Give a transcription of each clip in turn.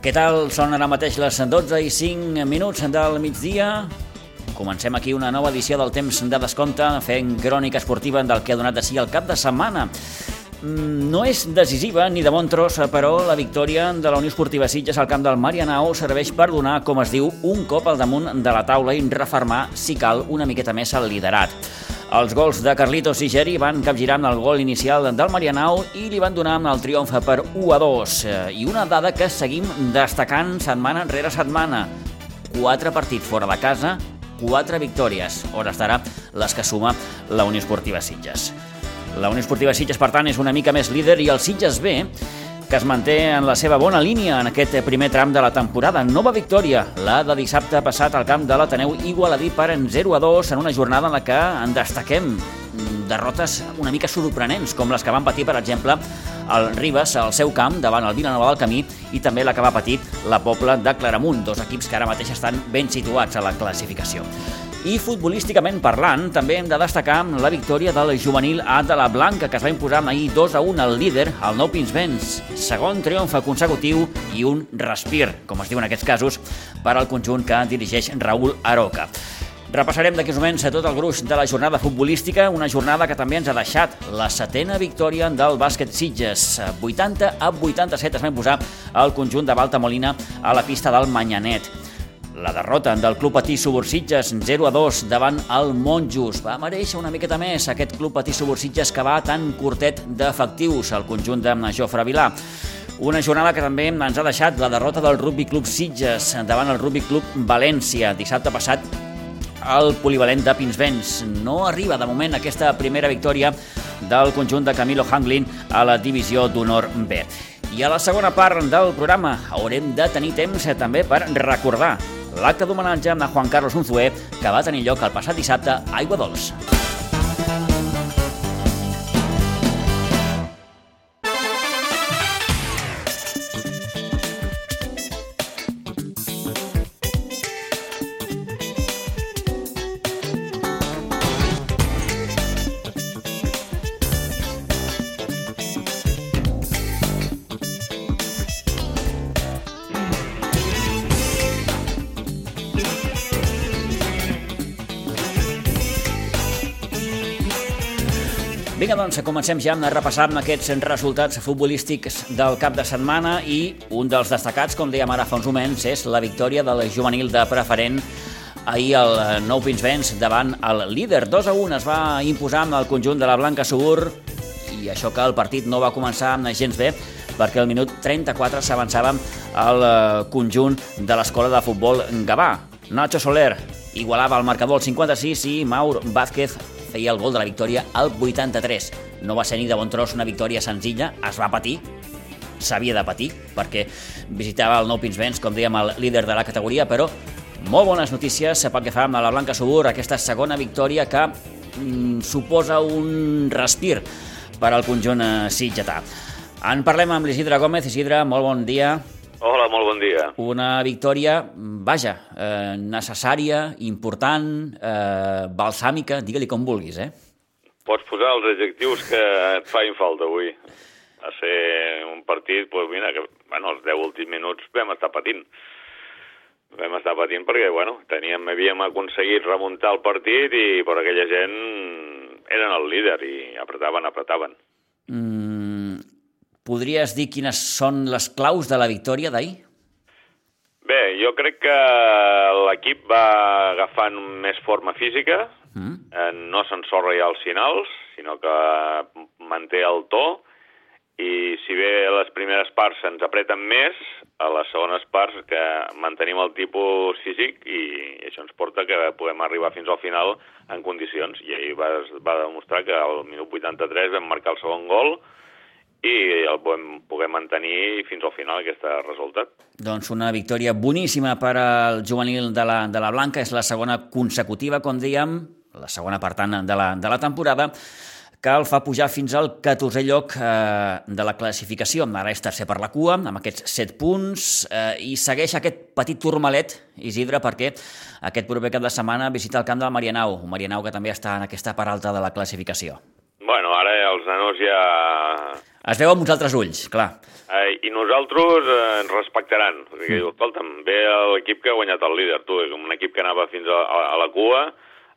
Què tal? Són ara mateix les 12 i 5 minuts del migdia. Comencem aquí una nova edició del temps de descompte fent crònica esportiva del que ha donat de si el cap de setmana. Mm, No és decisiva ni de bon tros, però la victòria de la Unió Esportiva Sitges al camp del Marianao serveix per donar, com es diu, un cop al damunt de la taula i refermar, si cal, una miqueta més el liderat. Els gols de Carlitos i Geri van capgirant el gol inicial del Marianao i li van donar el triomf per 1 a 2. Eh, I una dada que seguim destacant setmana rere setmana. Quatre partits fora de casa, quatre victòries. Hores d'ara, les que suma la Unió Esportiva Sitges. La Unió Esportiva Sitges, per tant, és una mica més líder i el Sitges B, que es manté en la seva bona línia en aquest primer tram de la temporada. Nova victòria, la de dissabte passat al camp de l'Ateneu Igualadí per en 0 a 2 en una jornada en la que en destaquem derrotes una mica sorprenents, com les que van patir, per exemple, el Ribes al seu camp davant el Vilanova del Camí i també la que va patir la Pobla de Claramunt, dos equips que ara mateix estan ben situats a la classificació. I futbolísticament parlant, també hem de destacar la victòria del juvenil A de la Blanca, que es va imposar ahir 2 a 1 al líder, el Nou Pinsbens. Segon triomf consecutiu i un respir, com es diu en aquests casos, per al conjunt que dirigeix Raül Aroca. Repassarem d'aquí moments tot el gruix de la jornada futbolística, una jornada que també ens ha deixat la setena victòria del bàsquet Sitges. 80 a 87 es va imposar el conjunt de Balta Molina a la pista del Manyanet. La derrota del Club Patí Subursitges 0 a 2 davant el Monjos va mereixer una miqueta més aquest Club Patí Subursitges que va tan curtet d'efectius al conjunt de Jofre Vilà. Una jornada que també ens ha deixat la derrota del Rugby Club Sitges davant el Rugby Club València dissabte passat el polivalent de Pinsbens. No arriba de moment aquesta primera victòria del conjunt de Camilo Hanglin a la divisió d'honor B. I a la segona part del programa haurem de tenir temps eh, també per recordar l'acte d'homenatge a Juan Carlos Unzué que va tenir lloc el passat dissabte a Aigua Dols. Doncs, comencem ja a repassar amb aquests resultats futbolístics del cap de setmana i un dels destacats, com dèiem ara fa uns moments, és la victòria del juvenil de preferent ahir el Nou Pinsbens davant el líder. 2 a 1 es va imposar amb el conjunt de la Blanca Subur i això que el partit no va començar amb gens bé perquè al minut 34 s'avançava el conjunt de l'escola de futbol Gavà. Nacho Soler igualava el marcador al 56 i Maur Vázquez feia el gol de la victòria al 83. No va ser ni de bon tros una victòria senzilla, es va patir, s'havia de patir, perquè visitava el Nou Pinsbens, com dèiem, el líder de la categoria, però molt bones notícies pel que fa a la Blanca Subur, aquesta segona victòria que mm, suposa un respir per al conjunt eh, sitgetà. En parlem amb l'Isidre Gómez. Isidre, molt bon dia. Hola, molt bon dia. Una victòria, vaja, eh, necessària, important, eh, balsàmica, digue-li com vulguis, eh? Pots posar els adjectius que et fain falta avui. A ser un partit, doncs mira, que bueno, els 10 últims minuts vam estar patint. Vam estar patint perquè, bueno, teníem, havíem aconseguit remuntar el partit i per aquella gent eren el líder i apretaven, apretaven. Mm, podries dir quines són les claus de la victòria d'ahir? Bé, jo crec que l'equip va agafant més forma física, mm. eh, no s'ensorra ja als finals, sinó que manté el to, i si bé les primeres parts se'ns apreten més, a les segones parts que mantenim el tipus físic i això ens porta que podem arribar fins al final en condicions. I ahir va, va demostrar que al minut 83 vam marcar el segon gol, i el podem poder mantenir fins al final aquest resultat. Doncs una victòria boníssima per al juvenil de la, de la Blanca, és la segona consecutiva, com dèiem, la segona per tant de la, de la temporada, que el fa pujar fins al 14è lloc eh, de la classificació. Ara és tercer per la cua, amb aquests 7 punts, eh, i segueix aquest petit turmalet, Isidre, perquè aquest proper cap de setmana visita el camp del Marianau, un Marianau que també està en aquesta part alta de la classificació. Bueno, ara els nanos ja... Es veu amb uns altres ulls, clar. Eh, I nosaltres eh, ens respectaran. Perquè, mm. escolta'm, ve l'equip que ha guanyat el líder, tu, és un equip que anava fins a, a, a la cua,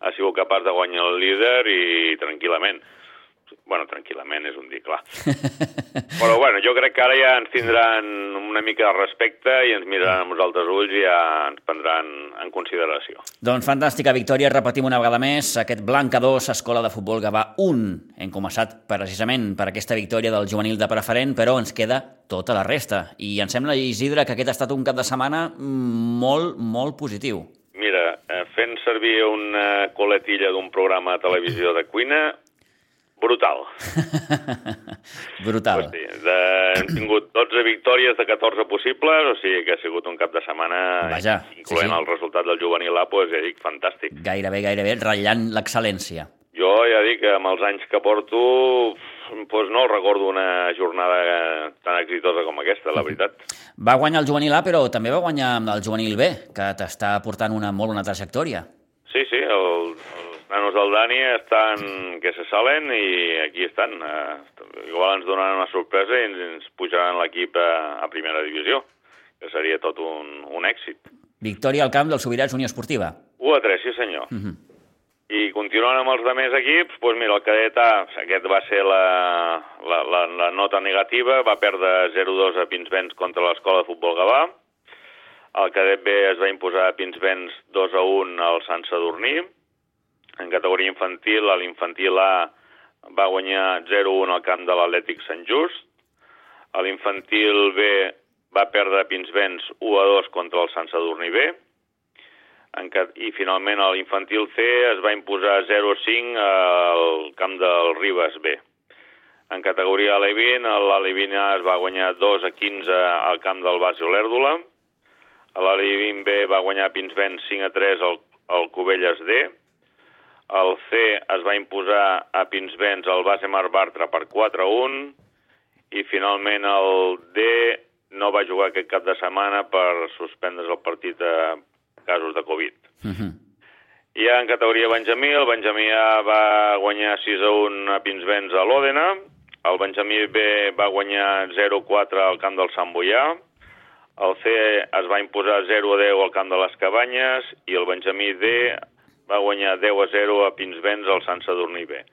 ha sigut capaç de guanyar el líder i tranquil·lament bueno, tranquil·lament és un dir, clar. Però bueno, jo crec que ara ja ens tindran una mica de respecte i ens miraran amb els altres ulls i ja ens prendran en consideració. Doncs fantàstica victòria, repetim una vegada més, aquest Blanca 2, Escola de Futbol Gavà 1. Hem començat precisament per aquesta victòria del juvenil de preferent, però ens queda tota la resta. I em sembla, Isidre, que aquest ha estat un cap de setmana molt, molt positiu. Mira, eh, fent servir una coletilla d'un programa de televisió de cuina, Brutal. Brutal. Pues sí, de, hem tingut 12 victòries de 14 possibles, o sigui que ha sigut un cap de setmana, Vaja, incloent sí, sí. el resultat del juvenil A, pues, ja dic, fantàstic. Gairebé, gairebé, ratllant l'excel·lència. Jo ja dic que amb els anys que porto pues no recordo una jornada tan exitosa com aquesta, la veritat. Va guanyar el juvenil A, però també va guanyar el juvenil B, que t'està portant una molt bona trajectòria. Sí, sí, el, el nanos del Dani estan que se salen i aquí estan. Uh, igual ens donaran una sorpresa i ens, ens pujaran l'equip a, a primera divisió, que seria tot un, un èxit. Victòria al camp del Sobirats Unió Esportiva. 1 a 3, sí senyor. Uh mhm. -huh. I continuant amb els altres equips, doncs mira, el cadet A, aquest va ser la, la, la, la nota negativa, va perdre 0-2 a Pinsbens contra l'Escola de Futbol Gavà. El cadet B es va imposar a Pinsbens 2-1 al Sant Sadurní en categoria infantil, a l'infantil A va guanyar 0-1 al camp de l'Atlètic Sant Just. A l'infantil B va perdre Pinsbens 1-2 contra el Sant Sadurní B. En, I finalment a l'infantil C es va imposar 0-5 al camp del Ribes B. En categoria Alevin, l'Alevin A es va guanyar 2 a 15 al camp del Basi Olèrdola. L'Alevin B va guanyar Pinsbens 5 a 3 al, al Cubelles D el C es va imposar a Pinsbens al base Mar Bartra per 4-1 i finalment el D no va jugar aquest cap de setmana per suspendre's el partit a casos de Covid. Uh mhm. -huh. I en categoria Benjamí, el Benjamí A va guanyar 6-1 a Pinsbens a l'Òdena, el Benjamí B va guanyar 0-4 al camp del Sant Boià, el C es va imposar 0-10 al camp de les Cabanyes i el Benjamí D va guanyar 10 a 0 a Pinsbens al Sant Sadurní B.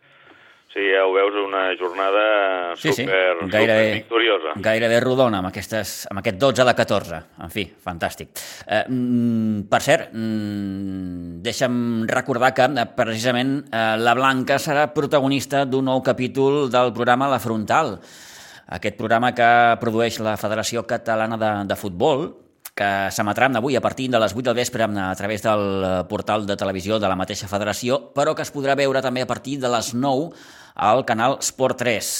Sigui, ja ho veus, una jornada sí, super, sí. Gairebé, super victoriosa. Gairebé rodona, amb, aquestes, amb aquest 12 de 14. En fi, fantàstic. Eh, mm, per cert, mm, deixa'm recordar que eh, precisament eh, la Blanca serà protagonista d'un nou capítol del programa La Frontal, aquest programa que produeix la Federació Catalana de, de Futbol, que s'emetran avui a partir de les 8 del vespre a través del eh, portal de televisió de la mateixa federació, però que es podrà veure també a partir de les 9 al canal Sport 3.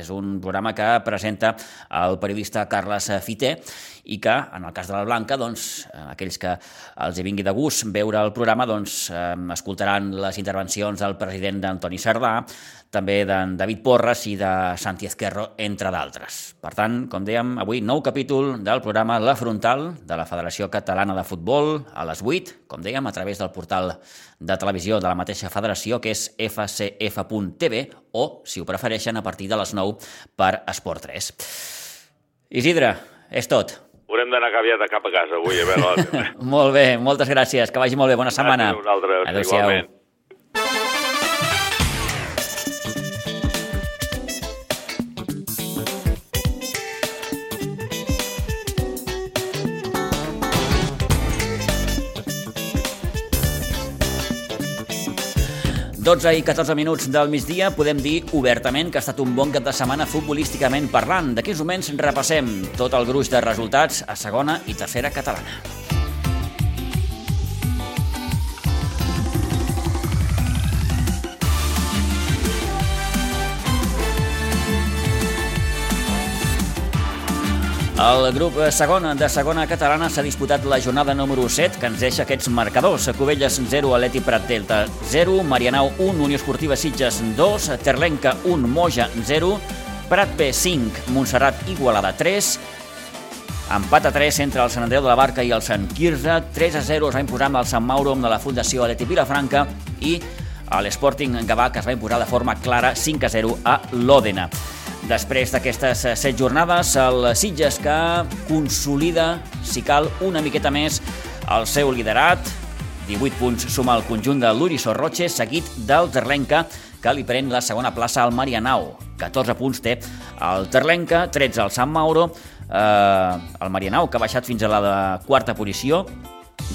És un programa que presenta el periodista Carles Fité i que, en el cas de la Blanca, doncs, eh, aquells que els hi vingui de gust veure el programa doncs, eh, escoltaran les intervencions del president d'Antoni Sardà, també d'en David Porres i de Santi Esquerro, entre d'altres. Per tant, com dèiem, avui nou capítol del programa La Frontal de la Federació Catalana de Futbol a les 8, com dèiem, a través del portal de televisió de la mateixa federació, que és fcf.tv, o, si ho prefereixen, a partir de les 9 per Esport 3. Isidre, és tot. Haurem d'anar aviat a cap a casa avui a veure molt bé, moltes gràcies, que vagi molt bé, bona setmana. Adéu-siau. 12 i 14 minuts del migdia podem dir obertament que ha estat un bon cap de setmana futbolísticament parlant. D'aquí uns moments repassem tot el gruix de resultats a segona i tercera catalana. El grup segon de segona catalana s'ha disputat la jornada número 7, que ens deixa aquests marcadors. Covelles 0, Aleti Prat Delta 0, Marianau 1, Unió Esportiva Sitges 2, Terlenca 1, Moja 0, Prat B 5, Montserrat Igualada 3, Empat a 3 entre el Sant Andreu de la Barca i el Sant Quirze, 3 a 0 es va imposar amb el Sant Mauro de la Fundació Aleti Vilafranca i l'Sporting Gavà, que es va imposar de forma clara 5 a 0 a l'Òdena. Després d'aquestes set jornades, el Sitges que consolida, si cal, una miqueta més el seu liderat. 18 punts suma el conjunt de l'Uri Sorroche, seguit del Terlenca, que li pren la segona plaça al Marianao. 14 punts té el Terlenca, 13 al Sant Mauro, eh, el Marianao, que ha baixat fins a la quarta posició,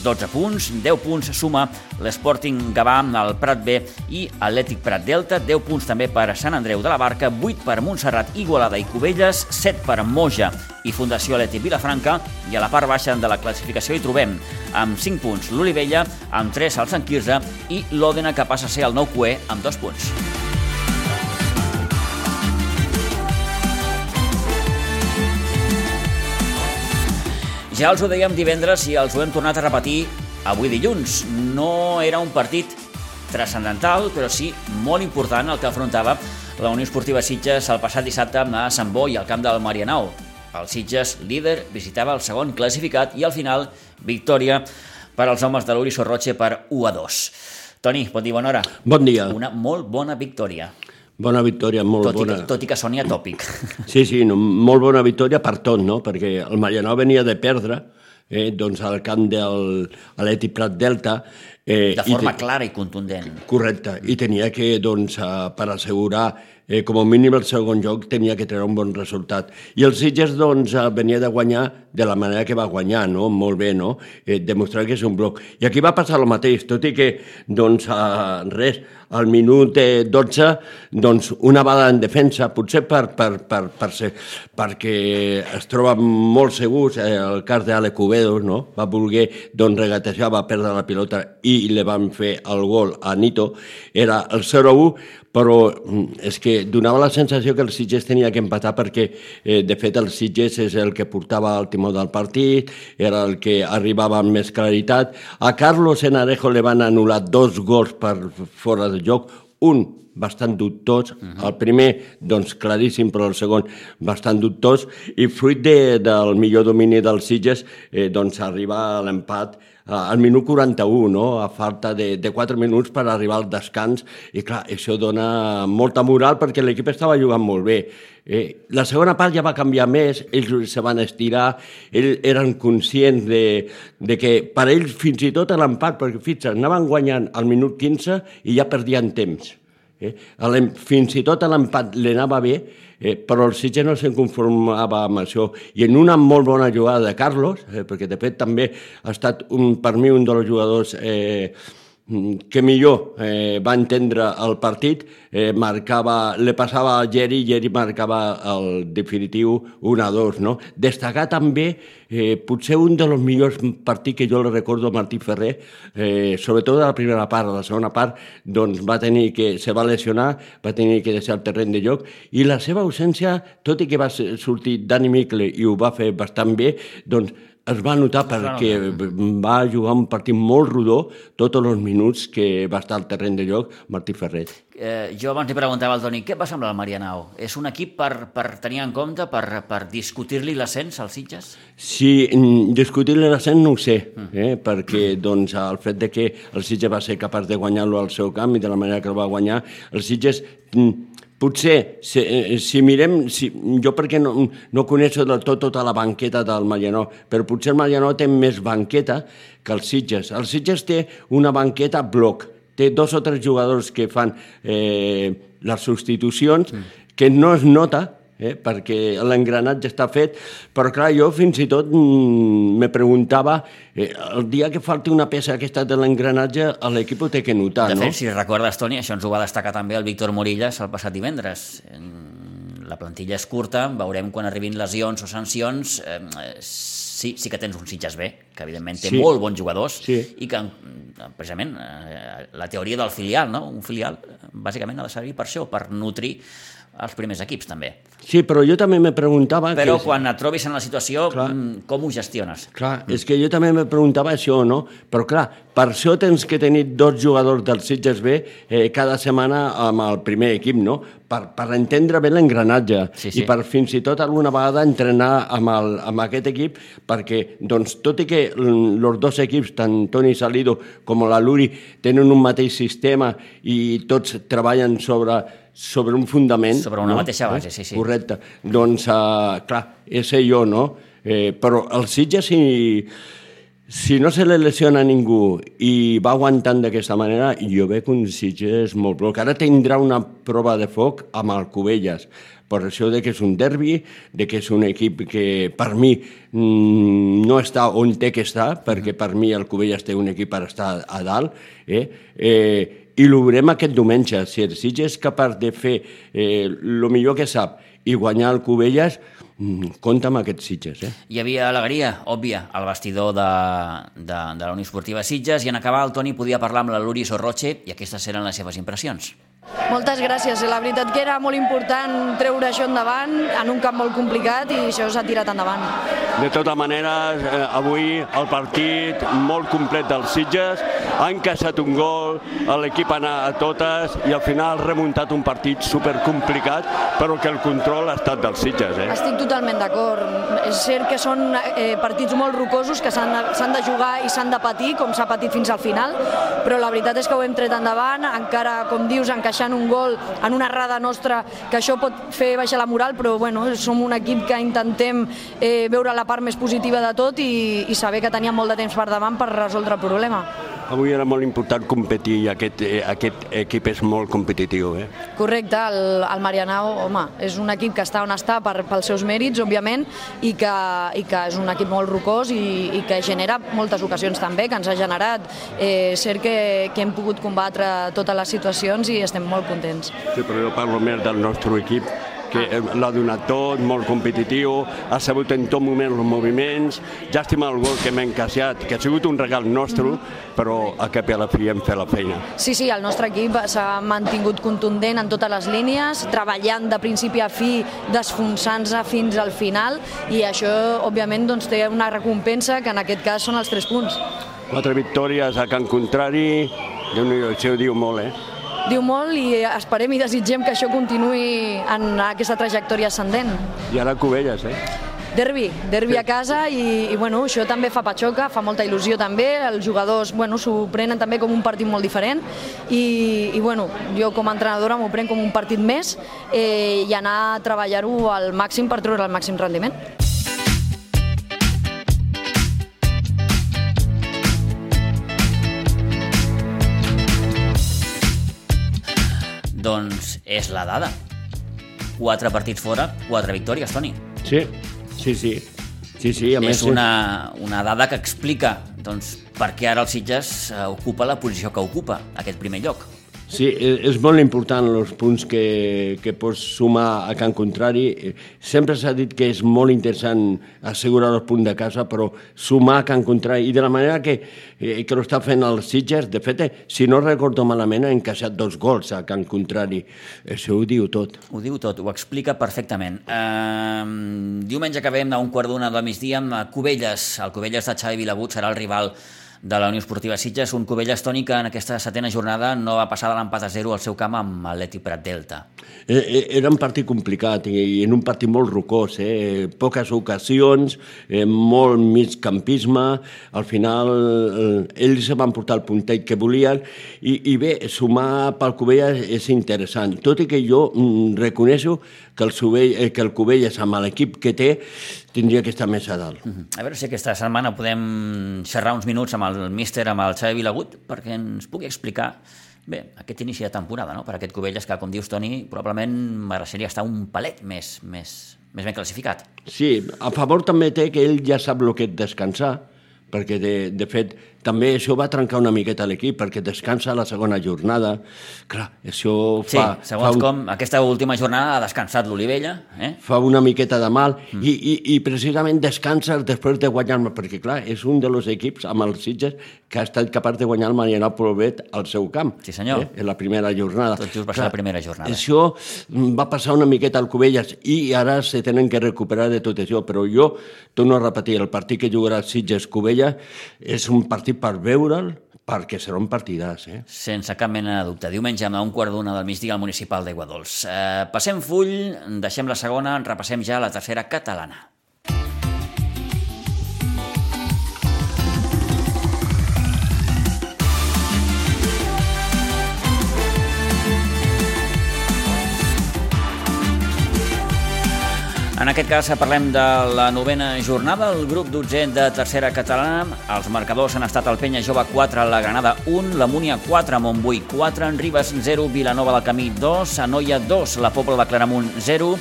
12 punts, 10 punts suma l'Sporting Gavà, el Prat B i Atlètic Prat Delta, 10 punts també per Sant Andreu de la Barca, 8 per Montserrat, Igualada i Cubelles, 7 per Moja i Fundació Atlètic Vilafranca i a la part baixa de la classificació hi trobem amb 5 punts l'Olivella, amb 3 el Sant Quirze i l'Òdena que passa a ser el nou cué amb 2 punts. Ja els ho dèiem divendres i els ho hem tornat a repetir avui dilluns. No era un partit transcendental, però sí molt important el que afrontava la Unió Esportiva Sitges el passat dissabte a Sant Bó i al camp del Marianao. El Sitges, líder, visitava el segon classificat i al final victòria per als homes de l'Uri Sorroche per 1 a 2. Toni, bon dia, bona hora. Bon dia. Una molt bona victòria. Bona victòria, molt tot bona. I que, tot i que soni atòpic. Sí, sí, no, molt bona victòria per tot, no? Perquè el Marianao venia de perdre, eh, doncs al camp de l'Eti Prat Delta. Eh, de forma i te... clara i contundent. Correcte, i tenia que, doncs, per assegurar eh, com a mínim el segon joc tenia que treure un bon resultat. I el Sitges doncs, venia de guanyar de la manera que va guanyar, no? molt bé, no? eh, demostrar que és un bloc. I aquí va passar el mateix, tot i que doncs, eh, res, al minut eh, 12 doncs, una bala en defensa, potser per, per, per, per ser, perquè es troba molt segurs, eh, el cas d'Ale Cubedo, no? va voler doncs, regatejar, va perdre la pilota i li van fer el gol a Nito, era el 0-1, però mm, és que donava la sensació que el Sitges tenia que empatar perquè, eh, de fet, el Sitges és el que portava el timó del partit, era el que arribava amb més claritat. A Carlos Enarejo li van anul·lar dos gols per fora de joc, un bastant dubtós, uh -huh. el primer doncs claríssim, però el segon bastant dubtós, i fruit de, del millor domini dels Sitges eh, doncs arriba a l'empat al minut 41, no? a falta de, de 4 minuts per arribar al descans, i clar, això dona molta moral perquè l'equip estava jugant molt bé. Eh, la segona part ja va canviar més, ells se van estirar, ells eren conscients de, de que per ells fins i tot l'empat, perquè fixa't, anaven guanyant al minut 15 i ja perdien temps. Eh? Fins i tot l'empat li anava bé, eh, però el Sitges no se'n conformava amb això. I en una molt bona jugada de Carlos, eh, perquè de fet també ha estat un, per mi un dels jugadors eh, que millor eh, va entendre el partit, eh, marcava, le passava a Geri, Geri marcava el definitiu 1-2. No? Destacar també eh, potser un dels millors partits que jo le recordo a Martí Ferrer, eh, sobretot a la primera part, a la segona part doncs va tenir que, se va lesionar, va tenir que deixar el terreny de joc, i la seva ausència, tot i que va sortir Dani Micle i ho va fer bastant bé, doncs es va notar perquè va jugar un partit molt rodó tots els minuts que va estar al terreny de lloc Martí Ferret. Eh, jo abans li preguntava al Toni, què passa amb el Marianao? És un equip per, per tenir en compte, per, per discutir-li l'ascens als Sitges? Sí, mm, discutir-li l'ascens no ho sé, mm. eh, perquè doncs, el fet de que el Sitges va ser capaç de guanyar-lo al seu camp i de la manera que el va guanyar, el Sitges mm, Potser, si, eh, si mirem, si, jo perquè no, no coneixo del tot tota la banqueta del Marianó, però potser el Marianó té més banqueta que el Sitges. El Sitges té una banqueta bloc, té dos o tres jugadors que fan eh, les substitucions, mm. que no es nota, eh, perquè l'engranatge està fet, però clar, jo fins i tot mm, me preguntava, eh, el dia que falti una peça aquesta de l'engranatge, l'equip ho té que notar, de no? De fet, si recordes, Toni, això ens ho va destacar també el Víctor Morillas el passat divendres. La plantilla és curta, veurem quan arribin lesions o sancions, eh, sí, sí que tens un Sitges B, que evidentment té sí. molt bons jugadors, sí. i que precisament eh, la teoria del filial, no? un filial bàsicament ha de servir per això, per nutrir als primers equips, també. Sí, però jo també me preguntava... Però que... quan et trobis en la situació, clar. Mm, com ho gestiones? Clar, mm. és que jo també me preguntava això, no? Però clar, per això tens que tenir dos jugadors del Sitges B eh, cada setmana amb el primer equip, no? Per, per entendre bé l'engranatge sí, sí. i per fins i tot alguna vegada entrenar amb, el, amb aquest equip perquè, doncs, tot i que els dos equips, tant Toni Salido com la Luri, tenen un mateix sistema i tots treballen sobre sobre un fundament. Sobre una no? mateixa base, sí, sí. Correcte. Doncs, uh, clar, és jo, no? Eh, però el Sitges, si, si no se li lesiona a ningú i va aguantant d'aquesta manera, jo veig un Sitges molt bloc. Ara tindrà una prova de foc amb el Cubelles, per això de que és un derbi, de que és un equip que per mi mm, no està on té que estar, perquè per mi el Cubelles té un equip per estar a dalt, eh? eh i ho veurem aquest diumenge. Si el Sitges és capaç de fer eh, el millor que sap i guanyar el Cubelles, mm, compta amb aquests Sitges. Eh? Hi havia alegria, òbvia, al vestidor de, de, de la Unió Esportiva Sitges i en acabar el Toni podia parlar amb la Luri Sorroche i aquestes eren les seves impressions. Moltes gràcies. La veritat que era molt important treure això endavant en un camp molt complicat i això s'ha tirat endavant. De tota manera, eh, avui el partit molt complet dels Sitges, ha encaixat un gol, l'equip ha anat a totes i al final ha remuntat un partit super complicat, però que el control ha estat dels Sitges. Eh? Estic totalment d'acord. És cert que són eh, partits molt rocosos que s'han de jugar i s'han de patir, com s'ha patit fins al final, però la veritat és que ho hem tret endavant, encara, com dius, encaixat encaixant un gol en una errada nostra, que això pot fer baixar la moral, però bueno, som un equip que intentem eh, veure la part més positiva de tot i, i saber que teníem molt de temps per davant per resoldre el problema. Avui era molt important competir i aquest, eh, aquest equip és molt competitiu. Eh? Correcte, el, el Marianao, home, és un equip que està on està per, pels seus mèrits, òbviament, i que, i que és un equip molt rocós i, i que genera moltes ocasions també, que ens ha generat. Eh, cert que, que hem pogut combatre totes les situacions i estem molt contents. Sí, però jo parlo més del nostre equip, que l'ha donat tot, molt competitiu, ha sabut en tot moment els moviments, llàstima el gol que hem encaixat, que ha sigut un regal nostre, però a cap i a la fi hem fet la feina. Sí, sí, el nostre equip s'ha mantingut contundent en totes les línies, treballant de principi a fi, desfonsant-se fins al final, i això, òbviament, doncs, té una recompensa, que en aquest cas són els tres punts. Quatre victòries a Can Contrari, déu això ho diu molt, eh? Diu molt i esperem i desitgem que això continuï en aquesta trajectòria ascendent. I ara Cubelles, eh? Derbi, derbi a casa i, i bueno, això també fa patxoca, fa molta il·lusió també, els jugadors bueno, s'ho prenen també com un partit molt diferent i, i bueno, jo com a entrenadora m'ho prenc com un partit més eh, i anar a treballar-ho al màxim per treure el màxim rendiment. Doncs és la dada. Quatre partits fora, quatre victòries, Toni. Sí, sí, sí. Sí, sí, a més... És una, una dada que explica doncs, per què ara el Sitges eh, ocupa la posició que ocupa, aquest primer lloc. Sí, e, és molt important els punts que, que pots sumar a Can Contrari. E, sempre s'ha dit que és molt interessant assegurar el punt de casa, però sumar a Can Contrari, i de la manera que, eh, que ho està fent el Sitges, de fet, si no recordo malament, ha encaixat dos gols a Can Contrari. Això ho diu tot. Ho diu tot, ho explica perfectament. Uh, diumenge acabem a un quart d'una de migdia amb Cubelles. El Cubelles de Xavi Vilabut serà el rival de la Unió Esportiva Sitges, un Covelles Toni que en aquesta setena jornada no va passar de l'empat a zero al seu camp amb l'Eti Prat Delta. Eh, eh, era un partit complicat i en un partit molt rocós, eh? poques ocasions, eh, molt migcampisme, al final eh, ells van portar el puntet que volien i, i bé, sumar pel Covelles és interessant, tot i que jo mm, reconeixo que el, Subell, eh, que el Covelles amb l'equip que té tindria que estar més a dalt. Uh mhm. -huh. A veure si aquesta setmana podem xerrar uns minuts amb el míster, amb el Xavi Vilagut, perquè ens pugui explicar bé, aquest inici de temporada, no? per aquest Covelles que, com dius, Toni, probablement mereixeria estar un palet més, més, més ben classificat. Sí, a favor també té que ell ja sap el que és descansar, perquè de, de fet també això va trencar una miqueta l'equip, perquè descansa la segona jornada. Clar, això sí, fa... segons fa un, com, aquesta última jornada ha descansat l'Olivella. Eh? Fa una miqueta de mal, mm. i, i, i precisament descansa després de guanyar perquè clar, és un dels equips amb els Sitges que ha estat capaç de guanyar el Marianao Provet al seu camp. Sí, senyor. Eh, en la primera jornada. Tot just va ser la primera jornada. Això va passar una miqueta al Cubelles i ara se tenen que recuperar de tot això, però jo torno a repetir, el partit que jugarà Sitges-Cubella és un partit per veure'l, perquè serà un partidàs, eh? Sense cap mena de dubte. Diumenge a un quart d'una del migdia al municipal d'Aiguadols. Eh, passem full, deixem la segona, repassem ja la tercera catalana. En aquest cas parlem de la novena jornada, el grup 12 de tercera catalana. Els marcadors han estat el Penya Jove 4, la Granada 1, la Múnia 4, Montbui 4, en Ribes 0, Vilanova del Camí 2, Anoia 2, la Pobla de Claramunt 0,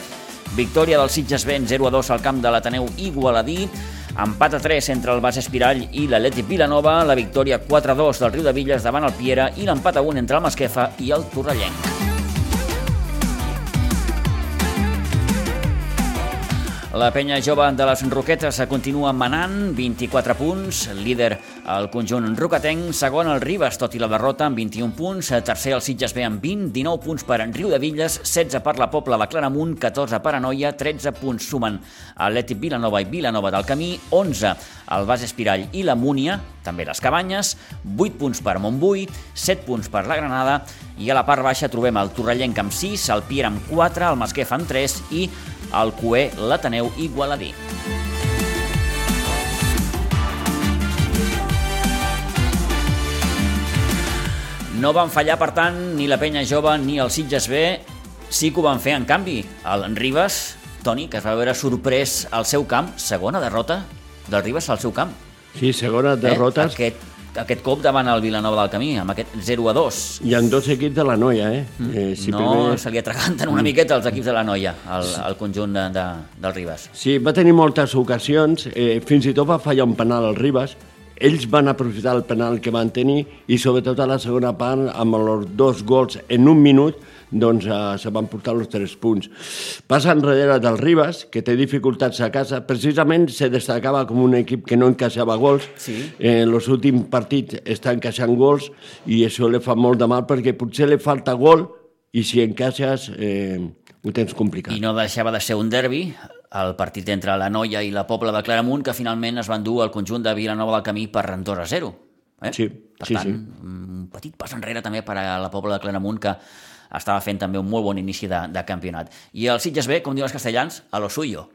victòria del Sitges Ben 0 a 2 al camp de l'Ateneu Igualadí, empat a 3 entre el Bas Espirall i l'Atlètic Vilanova, la victòria 4 a 2 del Riu de Villes davant el Piera i l'empat a 1 entre el Masquefa i el Torrellenc. La penya jove de les Roquetes continua manant, 24 punts, líder el conjunt roquetenc, segon el Ribes, tot i la derrota, amb 21 punts, tercer el Sitges B amb 20, 19 punts per en Riu de Villes, 16 per la Pobla de Claramunt, 14 per Anoia, 13 punts sumen Atlètic Vilanova i Vilanova del Camí, 11 el Bas Espirall i la Múnia, també les Cabanyes, 8 punts per Montbui, 7 punts per la Granada, i a la part baixa trobem el Torrellenc amb 6, el Pier amb 4, el Masquef amb 3 i el Cué, l'Ateneu Igualadí. No van fallar, per tant, ni la penya jove ni el Sitges B. Sí que ho van fer, en canvi. El Ribas, Toni, que es va veure sorprès al seu camp, segona derrota del Ribas al seu camp. Sí, segona derrota. Eh? Aquest aquest cop davant el Vilanova del Camí, amb aquest 0 a 2. Hi ha dos equips de la Noia, eh? Mm. eh si no primer... se li atraganten una mm. miqueta els equips de la Noia, el, el conjunt de, de, del Ribas. Sí, va tenir moltes ocasions, eh, fins i tot va fallar un penal al Ribas, ells van aprofitar el penal que van tenir i sobretot a la segona part amb els dos gols en un minut doncs eh, se van portar els tres punts. Passa enrere del Ribas, que té dificultats a casa, precisament se destacava com un equip que no encaixava gols. Sí. Eh, en els últims partits està encaixant gols i això li fa molt de mal perquè potser li falta gol i si encaixes eh, ho tens complicat. I no deixava de ser un derbi, el partit entre la Noia i la Pobla de Claramunt, que finalment es van dur al conjunt de Vilanova del Camí per 2 a 0. Eh? Sí, per sí, tant, sí. un petit pas enrere també per a la Pobla de Claramunt, que estava fent també un molt bon inici de, de campionat. I el Sitges B, com diuen els castellans, a lo suyo.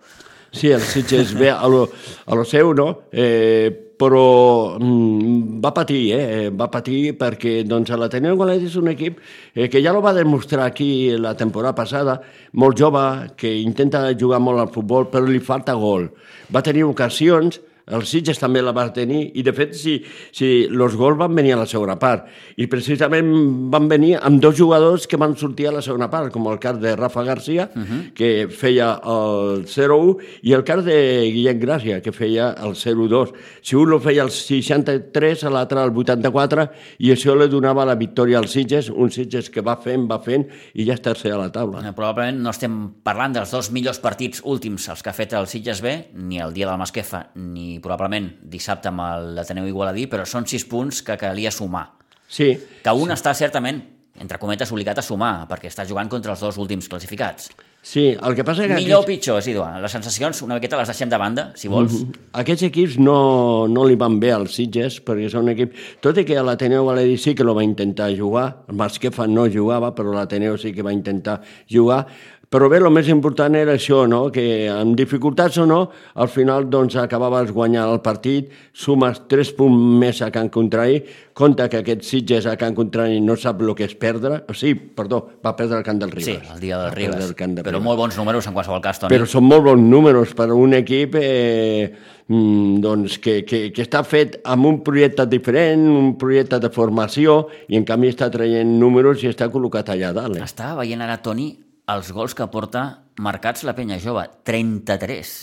Sí, el Sitges B a lo, a lo seu, no? Eh, però mm, va patir, eh? va patir perquè doncs, l'Ateneu Golet és un equip eh, que ja lo va demostrar aquí la temporada passada, molt jove, que intenta jugar molt al futbol, però li falta gol. Va tenir ocasions, el Sitges també la va tenir i, de fet, si, si els gols van venir a la segona part. I precisament van venir amb dos jugadors que van sortir a la segona part, com el cas de Rafa Garcia, uh -huh. que feia el 0-1, i el cas de Guillem Gràcia, que feia el 0-2. Si un lo feia al 63, l'altre al 84, i això li donava la victòria als Sitges, un Sitges que va fent, va fent, i ja és tercer a la taula. Probablement no estem parlant dels dos millors partits últims, els que ha fet el Sitges B, ni el dia del Masquefa, ni probablement dissabte amb l'Ateneu Igualadí, però són sis punts que calia sumar. Sí. Que un sí. està certament, entre cometes, obligat a sumar, perquè està jugant contra els dos últims classificats. Sí, el que passa que... Millor o pitjor, Sidua. Les sensacions una miqueta les deixem de banda, si vols. Mm -hmm. Aquests equips no, no li van bé als Sitges, perquè són un equip... Tot i que l'Ateneu Valeri sí que lo va intentar jugar, el Masquefa no jugava, però l'Ateneu sí que va intentar jugar, però bé, el més important era això, no? que amb dificultats o no, al final doncs, acabaves guanyant el partit, sumes 3 punts més a Can Contrari, compte que aquest Sitges a Can Contrari no sap el que és perdre, o sí, perdó, va perdre el Camp del Ribes. Sí, el dia del Ribes, el camp del però Ribes. molt bons números en qualsevol cas, Toni. Però són molt bons números per a un equip eh, mm, doncs, que, que, que està fet amb un projecte diferent, un projecte de formació, i en canvi està traient números i està col·locat allà dalt. Eh? Estava veient ara, Toni, els gols que porta marcats la penya jove, 33.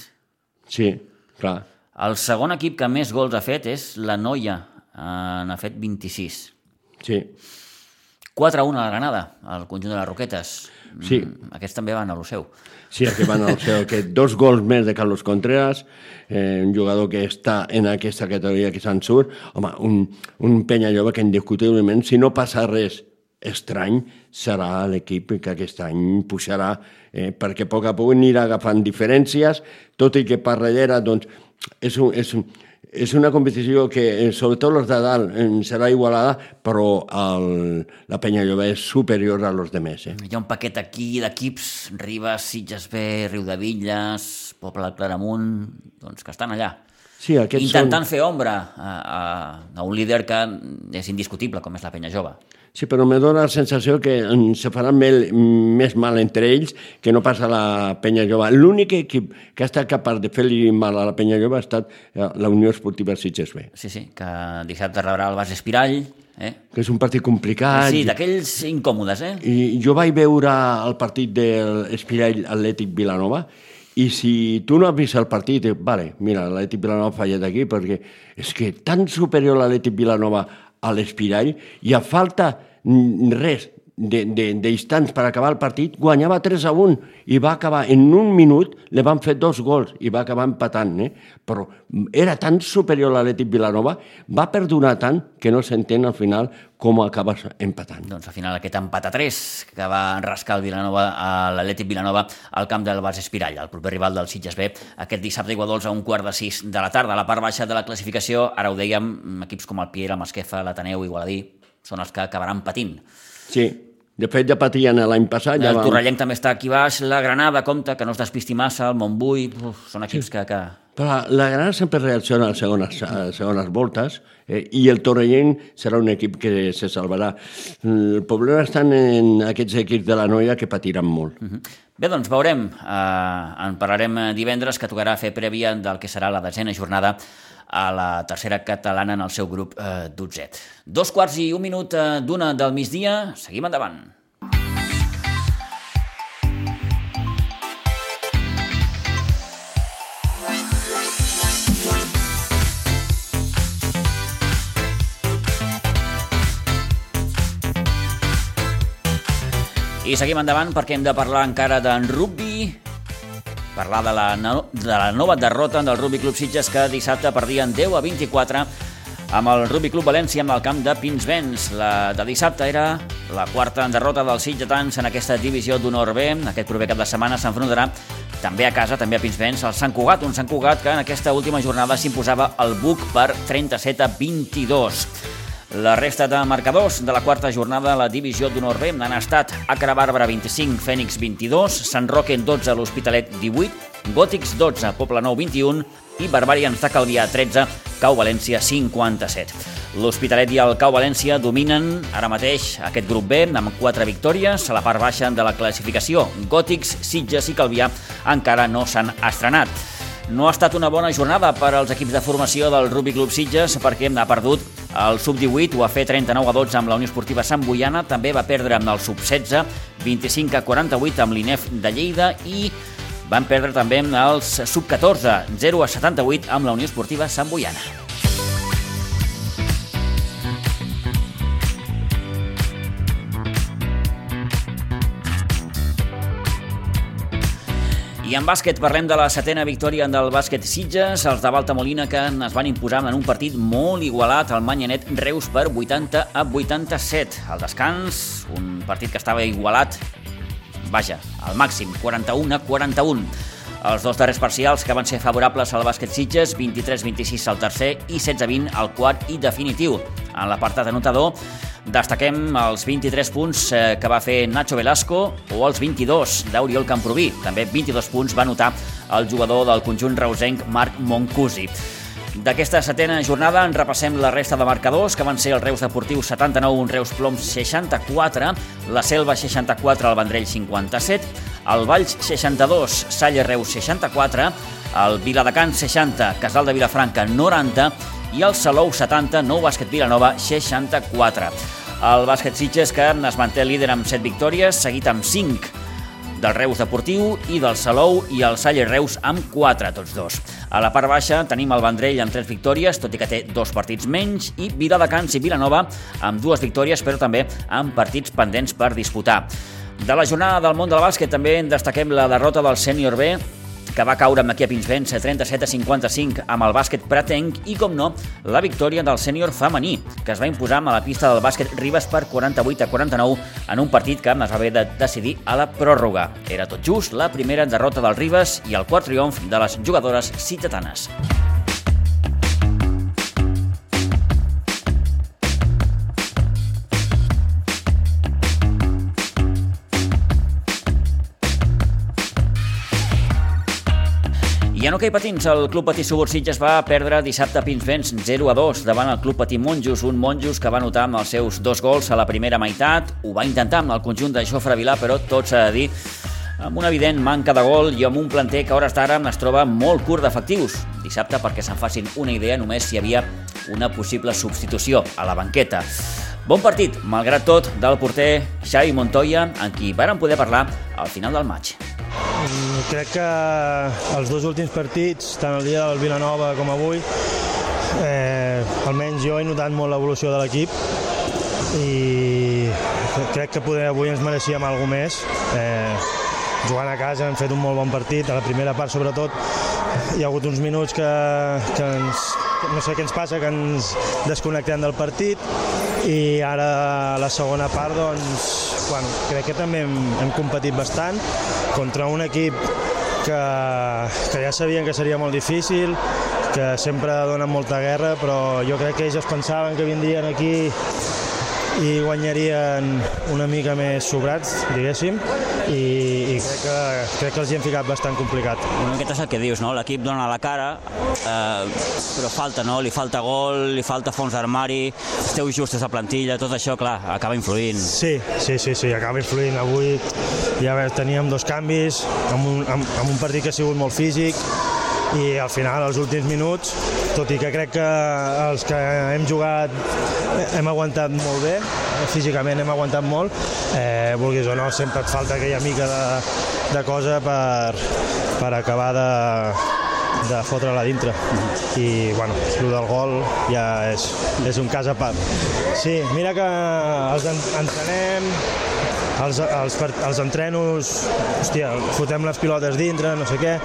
Sí, clar. El segon equip que més gols ha fet és la Noia, n'ha fet 26. Sí. 4-1 a la Granada, al conjunt de les Roquetes. Sí. Mm, Aquests també van a lo seu. Sí, aquí van al seu, que dos gols més de Carlos Contreras, eh, un jugador que està en aquesta categoria que se'n surt, home, un, un penya jove que indiscutiblement, si no passa res estrany, serà l'equip que aquest any pujarà, eh, perquè a poc a poc anirà agafant diferències, tot i que per darrere, doncs, és un, és un, és una competició que, eh, sobretot els de dalt, eh, serà igualada, però el, la penya jove és superior a los de més. Eh? Hi ha un paquet aquí d'equips, Ribes, Sitges B, Riu de Villes, Poble de Claramunt, doncs que estan allà. Sí, Intentant són... fer ombra a, a, a un líder que és indiscutible, com és la penya jove. Sí, però me dóna la sensació que mm, se faran mel, més mal entre ells que no passa la penya jove. L'únic equip que ha estat capaç de fer-li mal a la penya jove ha estat eh, la Unió Esportiva Sitges B, Sí, sí, que dissabte rebrà el Bas Espirall, eh? que és un partit complicat. Sí, d'aquells incòmodes, eh? I jo vaig veure el partit de l'Espirall Atlètic Vilanova i si tu no has vist el partit, vale, mira, l'Atlètic Vilanova ha fallat aquí perquè és que tan superior l'Atlètic Vilanova a l'Espirall i a falta res d'instants per acabar el partit, guanyava 3 a 1 i va acabar en un minut, li van fer dos gols i va acabar empatant, eh? però era tan superior l'Atlètic Vilanova, va perdonar tant que no s'entén al final com acabes empatant. Doncs al final aquest empat a 3 que va rascar el Vilanova a l'Atlètic Vilanova al camp del Bas Espirall, el proper rival del Sitges B, aquest dissabte a Iguadols a un quart de 6 de la tarda. A la part baixa de la classificació, ara ho dèiem, equips com el Piera, Masquefa, l'Ateneu, Igualadí, són els que acabaran patint. Sí, de fet ja patien l'any passat. Ja el. Torrellenc també està aquí baix, la Granada, compta, que no es despisti massa, el Montbui, uf, són equips que, que... Però la Granada sempre reacciona a les segones, a les segones voltes eh, i el Torrellenc serà un equip que se salvarà. El problema estan en aquests equips de la noia que patiran molt. Mhm. Bé, doncs veurem, eh, en parlarem divendres, que tocarà fer prèvia del que serà la desena jornada a la tercera catalana en el seu grup eh, 12. Dos quarts i un minut eh, d'una del migdia, seguim endavant. I seguim endavant perquè hem de parlar encara d'en rugby, parlar de la, no, de la nova derrota del Rugby Club Sitges que dissabte perdien 10 a 24 amb el Rugby Club València amb el camp de Pinsbens. La de dissabte era la quarta derrota dels sitgetans en aquesta divisió d'honor B. Aquest proper cap de setmana s'enfrontarà també a casa, també a Pinsbens, el Sant Cugat, un Sant Cugat que en aquesta última jornada s'imposava el Buc per 37 a 22. La resta de marcadors de la quarta jornada de la divisió d'honor B han estat Acra Bàrbara 25, Fènix 22, Sant Roque 12, l'Hospitalet 18, Gòtics 12, Poble Nou 21 i Barbarians de Calvià 13, Cau València 57. L'Hospitalet i el Cau València dominen ara mateix aquest grup B amb 4 victòries a la part baixa de la classificació. Gòtics, Sitges i Calvià encara no s'han estrenat. No ha estat una bona jornada per als equips de formació del Rugby Club Sitges perquè ha perdut el sub-18, ho va fer 39 a 12 amb la Unió Esportiva Sant Boiana, també va perdre amb el sub-16, 25 a 48 amb l'INEF de Lleida i van perdre també amb els sub-14, 0 a 78 amb la Unió Esportiva Sant Boiana. I en bàsquet parlem de la setena victòria del bàsquet Sitges, els de Balta Molina que es van imposar en un partit molt igualat al Manyanet Reus per 80 a 87. Al descans, un partit que estava igualat, vaja, al màxim, 41 a 41. Els dos darrers parcials que van ser favorables al bàsquet Sitges, 23-26 al tercer i 16-20 al quart i definitiu. En l'apartat anotador destaquem els 23 punts eh, que va fer Nacho Velasco o els 22 d'Oriol Camproví. També 22 punts va notar el jugador del conjunt reusenc Marc Moncusi. D'aquesta setena jornada en repassem la resta de marcadors, que van ser el Reus Deportiu 79, un Reus Ploms 64, la Selva 64, el Vendrell 57, el Valls 62, Salle Reus 64, el Viladecans 60, Casal de Vilafranca 90 i el Salou 70, Nou Bàsquet Vilanova 64. El bàsquet Sitges que es manté líder amb 7 victòries, seguit amb 5 del Reus Deportiu i del Salou i el Salle Reus amb 4, tots dos. A la part baixa tenim el Vendrell amb 3 victòries, tot i que té dos partits menys, i Viladecans i Vilanova amb dues victòries, però també amb partits pendents per disputar. De la jornada del món del bàsquet també en destaquem la derrota del sènior B que va caure amb l'equip Pinsbens 37 a 55 amb el bàsquet pratenc i, com no, la victòria del sènior femení, que es va imposar a la pista del bàsquet Ribes per 48 a 49 en un partit que es va haver de decidir a la pròrroga. Era tot just la primera derrota del Ribes i el quart triomf de les jugadores citatanes. En hoquei patins, el Club Patí Subursitges va perdre dissabte a Pinsbens 0 a 2 davant el Club Patí Monjos, un Monjos que va notar amb els seus dos gols a la primera meitat. Ho va intentar amb el conjunt de Jofre Vilà, però tot s'ha de dir amb una evident manca de gol i amb un planter que a hores d'ara es troba molt curt d'efectius. Dissabte, perquè se'n facin una idea, només hi havia una possible substitució a la banqueta. Bon partit, malgrat tot, del porter Xavi Montoya, amb qui varen poder parlar al final del maig. Crec que els dos últims partits, tant el dia del Vilanova com avui, eh, almenys jo he notat molt l'evolució de l'equip i crec que poder avui ens mereixíem alguna més. Eh, jugant a casa hem fet un molt bon partit, a la primera part sobretot hi ha hagut uns minuts que, que ens, no sé què ens passa, que ens desconnectem del partit i ara la segona part doncs, bueno, crec que també hem, hem competit bastant contra un equip que, que ja sabien que seria molt difícil, que sempre donen molta guerra, però jo crec que ells es pensaven que vindrien aquí i guanyarien una mica més sobrats, diguéssim, i, i crec, que, crec que els hi hem ficat bastant complicat. Una miqueta és el que dius, no? L'equip dona la cara, eh, però falta, no? Li falta gol, li falta fons d'armari, esteu justos a plantilla, tot això, clar, acaba influint. Sí, sí, sí, sí, acaba influint. Avui ja teníem dos canvis, amb un, amb, amb un partit que ha sigut molt físic, i al final, els últims minuts, tot i que crec que els que hem jugat hem aguantat molt bé, físicament hem aguantat molt, eh, vulguis o no, sempre et falta aquella mica de, de cosa per, per acabar de, de fotre-la dintre. I, bueno, el del gol ja és, és un cas a part. Sí, mira que els entrenem, els, els, els entrenos, hòstia, fotem les pilotes dintre, no sé què,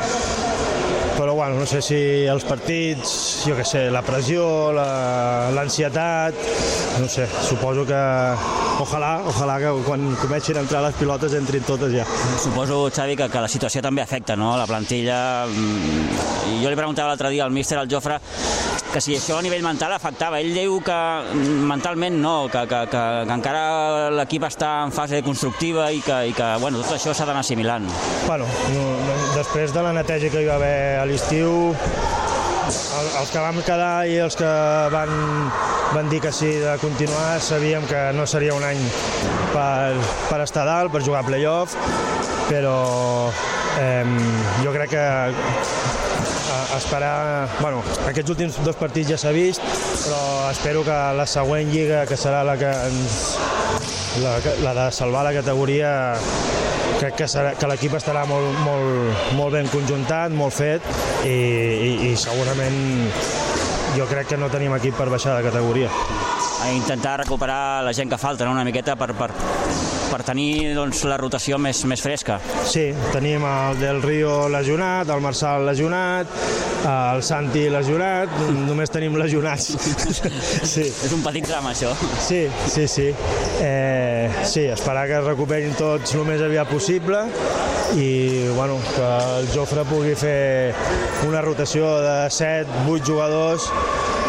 però bueno, no sé si els partits, jo que sé, la pressió, l'ansietat, la, no sé, suposo que ojalà, ojalà que quan comencin a entrar les pilotes entrin totes ja. Suposo, Xavi, que, que la situació també afecta, no?, la plantilla. Mm, jo li preguntava l'altre dia al míster, al Jofre, que si això a nivell mental afectava. Ell diu que mentalment no, que, que, que, que encara l'equip està en fase constructiva i que, i que bueno, tot això s'ha d'anar assimilant. Bueno, no, no, després de la neteja que hi va haver a l'estiu, el, els que vam quedar i els que van, van dir que sí de continuar sabíem que no seria un any per, per estar dalt, per jugar a playoff, però eh, jo crec que a esperar... Bueno, aquests últims dos partits ja s'ha vist, però espero que la següent lliga, que serà la que ens... la, la de salvar la categoria, crec que, serà, que l'equip estarà molt, molt, molt ben conjuntat, molt fet i, i, i segurament jo crec que no tenim equip per baixar de categoria. A intentar recuperar la gent que falta, no? una miqueta per, per, per tenir doncs, la rotació més, més fresca. Sí, tenim el Del Rio lesionat, el Marçal lesionat, el Santi lesionat, només tenim lesionats. sí. És un petit drama, això. Sí, sí, sí. Eh, sí, esperar que es recuperin tots el més aviat possible i bueno, que el Jofre pugui fer una rotació de 7, 8 jugadors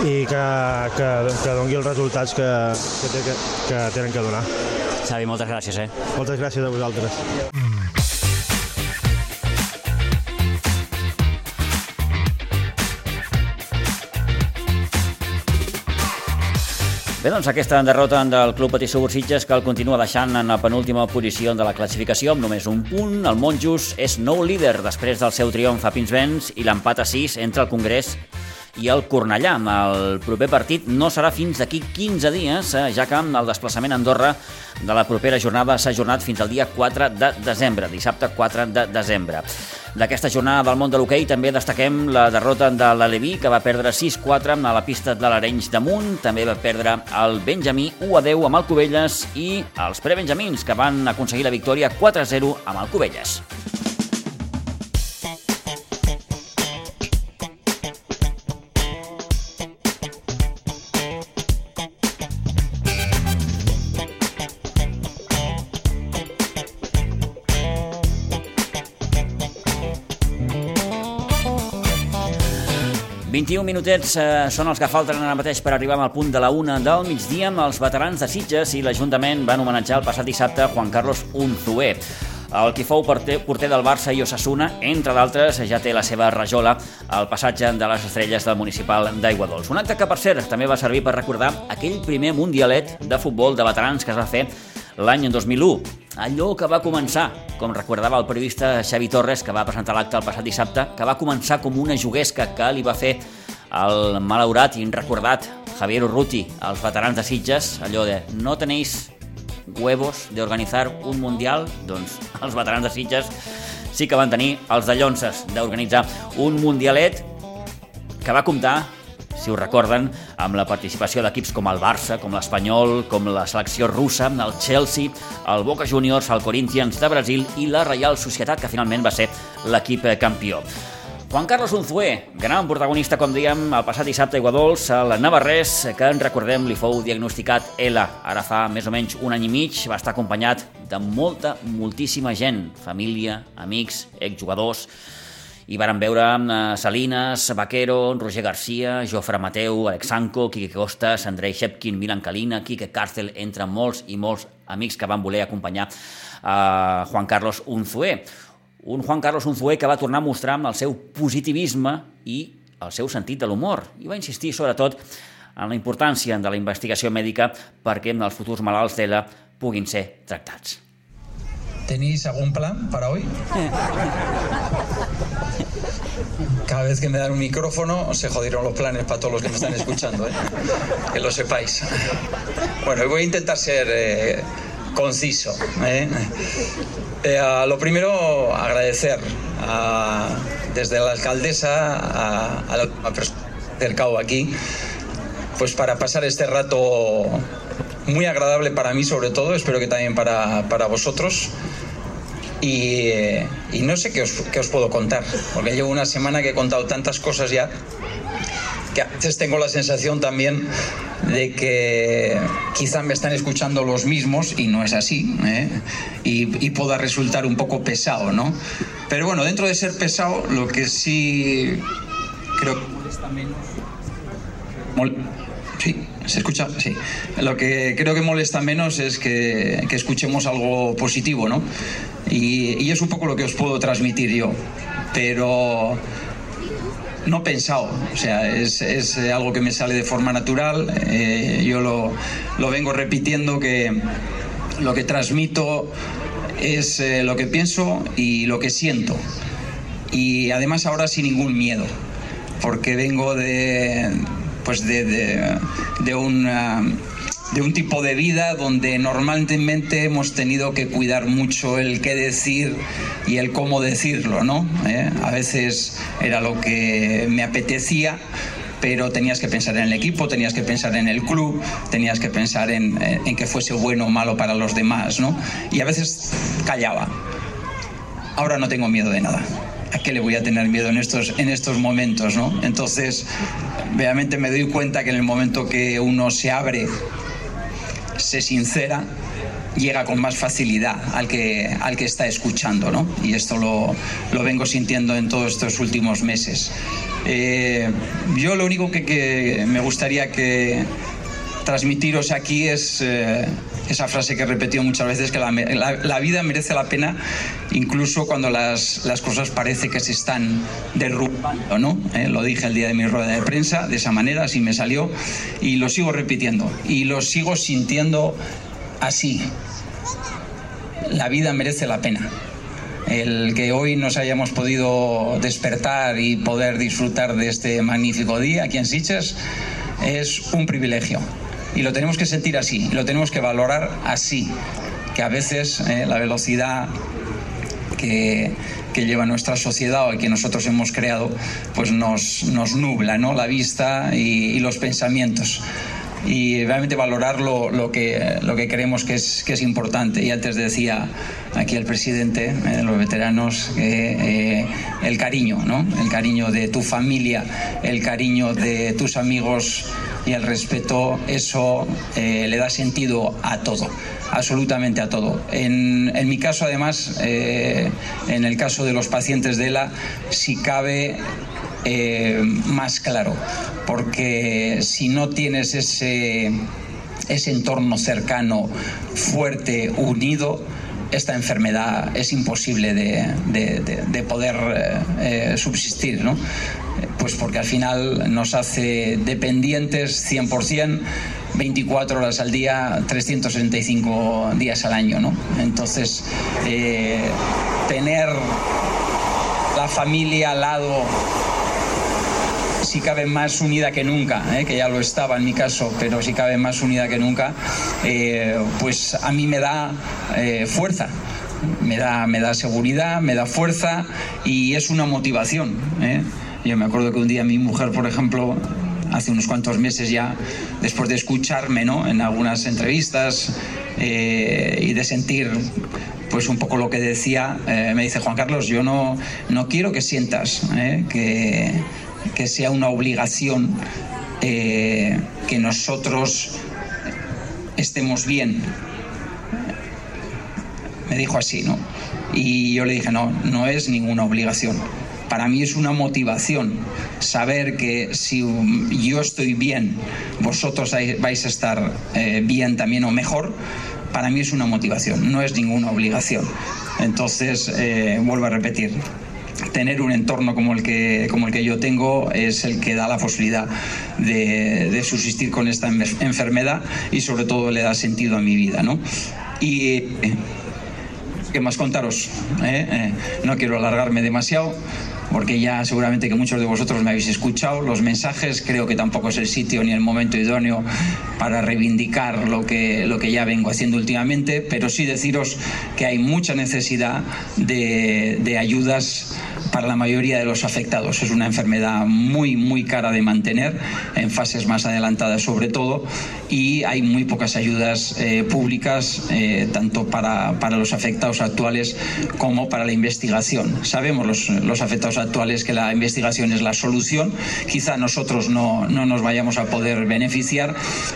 i que, que, que doni els resultats que, que, que, que tenen que donar. Xavi, moltes gràcies. Eh? Moltes gràcies a vosaltres. Bé, doncs aquesta derrota del Club Patí Subursitges que el continua deixant en la penúltima posició de la classificació amb només un punt. El Monjos és nou líder després del seu triomf a Pinsbens i l'empat a 6 entre el Congrés i el Cornellà. El proper partit no serà fins d'aquí 15 dies, eh, ja que el desplaçament a Andorra de la propera jornada s'ha ajornat fins al dia 4 de desembre, dissabte 4 de desembre. D'aquesta jornada del món de l'hoquei també destaquem la derrota de l'Aleví, que va perdre 6-4 a la pista de l'Arenys de Munt, també va perdre el Benjamí 1-10 amb el Cubelles i els prebenjamins, que van aconseguir la victòria 4-0 amb el Cubelles. 21 minutets eh, són els que falten ara mateix per arribar al punt de la una del migdia amb els veterans de Sitges i l'Ajuntament van homenatjar el passat dissabte Juan Carlos Unzué. El qui fou porter, porter del Barça i Osasuna, entre d'altres, ja té la seva rajola al passatge de les estrelles del municipal d'Aigua. Un acte que, per cert, també va servir per recordar aquell primer mundialet de futbol de veterans que es va fer l'any 2001. Allò que va començar, com recordava el periodista Xavi Torres, que va presentar l'acte el passat dissabte, que va començar com una juguesca que li va fer el malaurat i recordat Javier Urruti als veterans de Sitges, allò de no tenéis huevos de organizar un mundial, doncs els veterans de Sitges sí que van tenir els de Llonses d'organitzar un mundialet que va comptar si ho recorden, amb la participació d'equips com el Barça, com l'Espanyol, com la selecció russa, el Chelsea, el Boca Juniors, el Corinthians de Brasil i la Reial Societat, que finalment va ser l'equip campió. Juan Carlos Unzué, gran protagonista, com dèiem, el passat dissabte a Iguadols, al Navarrés, que en recordem li fou diagnosticat ELA. Ara fa més o menys un any i mig, va estar acompanyat de molta, moltíssima gent, família, amics, exjugadors, i varen veure uh, Salinas, Vaquero, Roger Garcia, Jofre Mateu, Alexanco, Quique Costas, Andrei Shepkin, Milan Kalina, Quique Càrcel, entre molts i molts amics que van voler acompanyar a uh, Juan Carlos Unzué. Un Juan Carlos Unzué que va tornar a mostrar amb el seu positivisme i el seu sentit de l'humor i va insistir sobretot en la importància de la investigació mèdica perquè els futurs malalts d'ELA puguin ser tractats. ¿Tenéis algún plan para hoy? Cada vez que me dan un micrófono se jodieron los planes para todos los que me están escuchando, ¿eh? que lo sepáis. Bueno, voy a intentar ser eh, conciso. ¿eh? Eh, lo primero, agradecer a, desde la alcaldesa a, a la persona aquí, pues para pasar este rato muy agradable para mí sobre todo, espero que también para, para vosotros. Y, y, no sé qué os, qué os puedo contar, porque llevo una semana que he contado tantas cosas ya que a veces tengo la sensación también de que quizá me están escuchando los mismos y no es así, ¿eh? y, y, pueda resultar un poco pesado, ¿no? Pero bueno, dentro de ser pesado, lo que sí creo sí, ¿Se escucha? Sí. Lo que creo que molesta menos es que, que escuchemos algo positivo, ¿no? Y, es un poco lo que os puedo transmitir yo. Pero no pensado, o sea, es, es algo que me sale de forma natural. Eh, yo lo, lo, vengo repitiendo que lo que transmito es eh, lo que pienso y lo que siento. Y además ahora sin ningún miedo, porque vengo de pues de, de, de una de un tipo de vida donde normalmente hemos tenido que cuidar mucho el qué decir y el cómo decirlo, ¿no? ¿Eh? A veces era lo que me apetecía, pero tenías que pensar en el equipo, tenías que pensar en el club, tenías que pensar en, en que fuese bueno o malo para los demás, ¿no? Y a veces callaba. Ahora no tengo miedo de nada. ¿A qué le voy a tener miedo en estos, en estos momentos, no? Entonces, realmente me doy cuenta que en el momento que uno se abre, se sincera, llega con más facilidad al que, al que está escuchando, ¿no? Y esto lo, lo vengo sintiendo en todos estos últimos meses. Eh, yo lo único que, que, me gustaría que transmitiros aquí es eh, esa frase que he repetido muchas veces, que la, la, vida merece la pena incluso cuando las, las, cosas parece que se están derrumbando, ¿no? Eh, lo dije el día de mi rueda de prensa, de esa manera, así me salió, y lo sigo repitiendo, y lo sigo sintiendo así. La vida merece la pena. El que hoy nos hayamos podido despertar y poder disfrutar de este magnífico día aquí en Sitges es un privilegio. Y lo tenemos que sentir así, lo tenemos que valorar así, que a veces eh, la velocidad que, que, lleva nuestra sociedad o que nosotros hemos creado, pues nos, nos nubla ¿no? la vista y, los pensamientos y realmente valorar lo, lo, que, lo que creemos que es, que es importante. Y antes decía aquí el presidente, eh, los veteranos, eh, el cariño, ¿no? el cariño de tu familia, el cariño de tus amigos y el respeto, eso eh, le da sentido a todo absolutamente a todo. En, en mi caso, además, eh, en el caso de los pacientes de ELA, si cabe eh, más claro, porque si no tienes ese, ese entorno cercano, fuerte, unido, esta enfermedad es imposible de, de, de poder subsistir, ¿no? Pues porque al final nos hace dependientes 100%, 24 horas al día, 365 días al año, ¿no? Entonces, eh, tener la familia al lado si cabe más unida que nunca, ¿eh? que ya lo estaba en mi caso, pero si cabe más unida que nunca, eh, pues a mí me da fuerza. Me da, me da seguridad, me da fuerza y es una motivación. Yo me acuerdo que un día mi mujer, por ejemplo, hace unos cuantos meses ya, después de escucharme ¿no? en algunas entrevistas y de sentir pues un poco lo que decía, eh, me dice Juan Carlos, yo no, no quiero que sientas eh, que, que, sea una obligación eh, que nosotros estemos bien. Me dijo así, ¿no? Y yo le dije, no, no es ninguna obligación. Para mí es una motivación saber que si yo estoy bien, vosotros vais a estar bien también o mejor para mí es una motivación, no es ninguna obligación. Entonces, eh, vuelvo a repetir, tener un entorno como el que, como el que yo tengo es el que da la posibilidad de, de subsistir con esta enfermedad y sobre todo le da sentido a mi vida. ¿no? Y eh, qué más contaros, ¿Eh? eh, no quiero alargarme demasiado porque ya seguramente que muchos de vosotros me habéis escuchado los mensajes, creo que tampoco es el sitio ni el momento idóneo para reivindicar lo que, lo que ya vengo haciendo últimamente, pero sí deciros que hay mucha necesidad de, de ayudas para la mayoría de los afectados. Es una enfermedad muy, muy cara de mantener, en fases más adelantadas sobre todo, y hay muy pocas ayudas eh, públicas, eh, tanto para, para, los afectados actuales como para la investigación. Sabemos los, los, afectados actuales que la investigación es la solución, quizá nosotros no, no nos vayamos a poder beneficiar,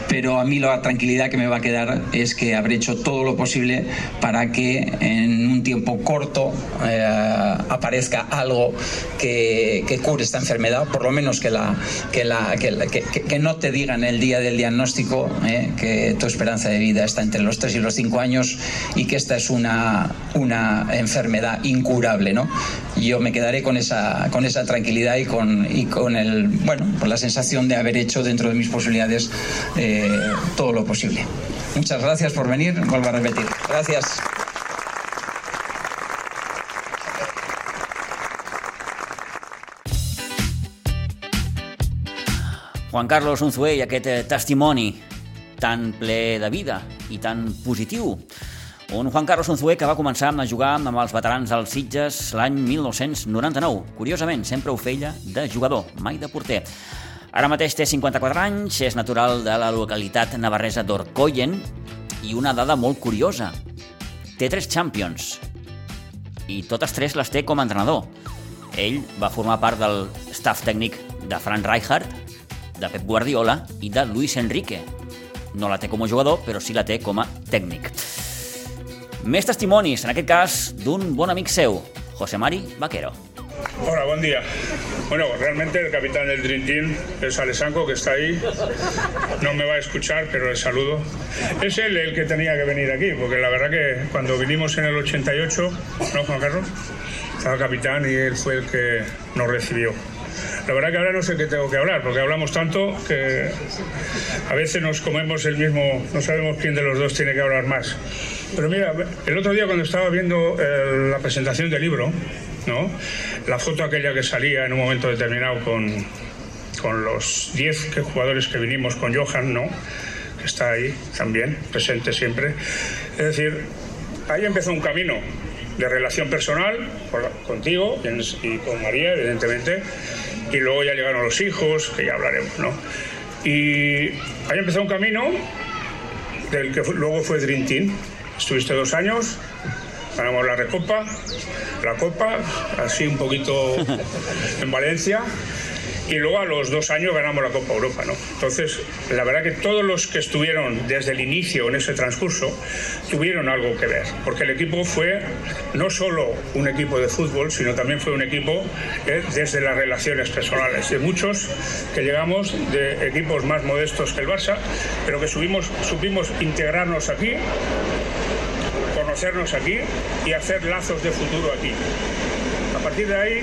pero a mí la tranquilidad que me va a quedar es que habré hecho todo lo posible para que en tiempo corto eh, aparezca algo que, que, cure esta enfermedad, por lo menos que, la, que, la, que, que, que no te digan el día del diagnóstico eh, que tu esperanza de vida está entre los 3 y los 5 años y que esta es una, una enfermedad incurable. ¿no? Yo me quedaré con esa, con esa tranquilidad y con, y con, el, bueno, con la sensación de haber hecho dentro de mis posibilidades eh, todo lo posible. Muchas gracias por venir, vuelvo a repetir. Gracias. Juan Carlos Unzué i aquest testimoni tan ple de vida i tan positiu. Un Juan Carlos Unzué que va començar a jugar amb els veterans dels Sitges l'any 1999. Curiosament, sempre ho feia de jugador, mai de porter. Ara mateix té 54 anys, és natural de la localitat navarresa d'Orcoyen i una dada molt curiosa. Té tres Champions i totes tres les té com a entrenador. Ell va formar part del staff tècnic de Frank Rijkaard, de Pep Guardiola i de Luis Enrique. No la té com a jugador, però sí la té com a tècnic. Més testimonis, en aquest cas, d'un bon amic seu, José Mari Vaquero. Hola, buen día. Bueno, realmente el capitán del Dream Team es Alessanco, que está ahí. No me va a escuchar, pero le saludo. Es él el que tenía que venir aquí, porque la verdad que cuando vinimos en el 88, ¿no, Juan Carlos? Estaba capitán y él fue el que nos recibió. La verdad que ahora no sé qué tengo que hablar, porque hablamos tanto que a veces nos comemos el mismo, no sabemos quién de los dos tiene que hablar más. Pero mira, el otro día cuando estaba viendo eh, la presentación del libro, ¿no? la foto aquella que salía en un momento determinado con, con los 10 jugadores que vinimos con Johan, ¿no? que está ahí también, presente siempre. Es decir, ahí empezó un camino de relación personal contigo y con María, evidentemente, y luego ya llegaron los hijos, que ya hablaremos, ¿no? Y ahí empezó un camino del que luego fue Dream Team. Estuviste dos años, ganamos la Recopa, la Copa, así un poquito en Valencia, y luego a los dos años ganamos la Copa Europa. ¿no? Entonces, la verdad que todos los que estuvieron desde el inicio en ese transcurso tuvieron algo que ver, porque el equipo fue no solo un equipo de fútbol, sino también fue un equipo eh, desde las relaciones personales, de muchos que llegamos de equipos más modestos que el Barça, pero que subimos, supimos integrarnos aquí, conocernos aquí y hacer lazos de futuro aquí. Partir de ahí,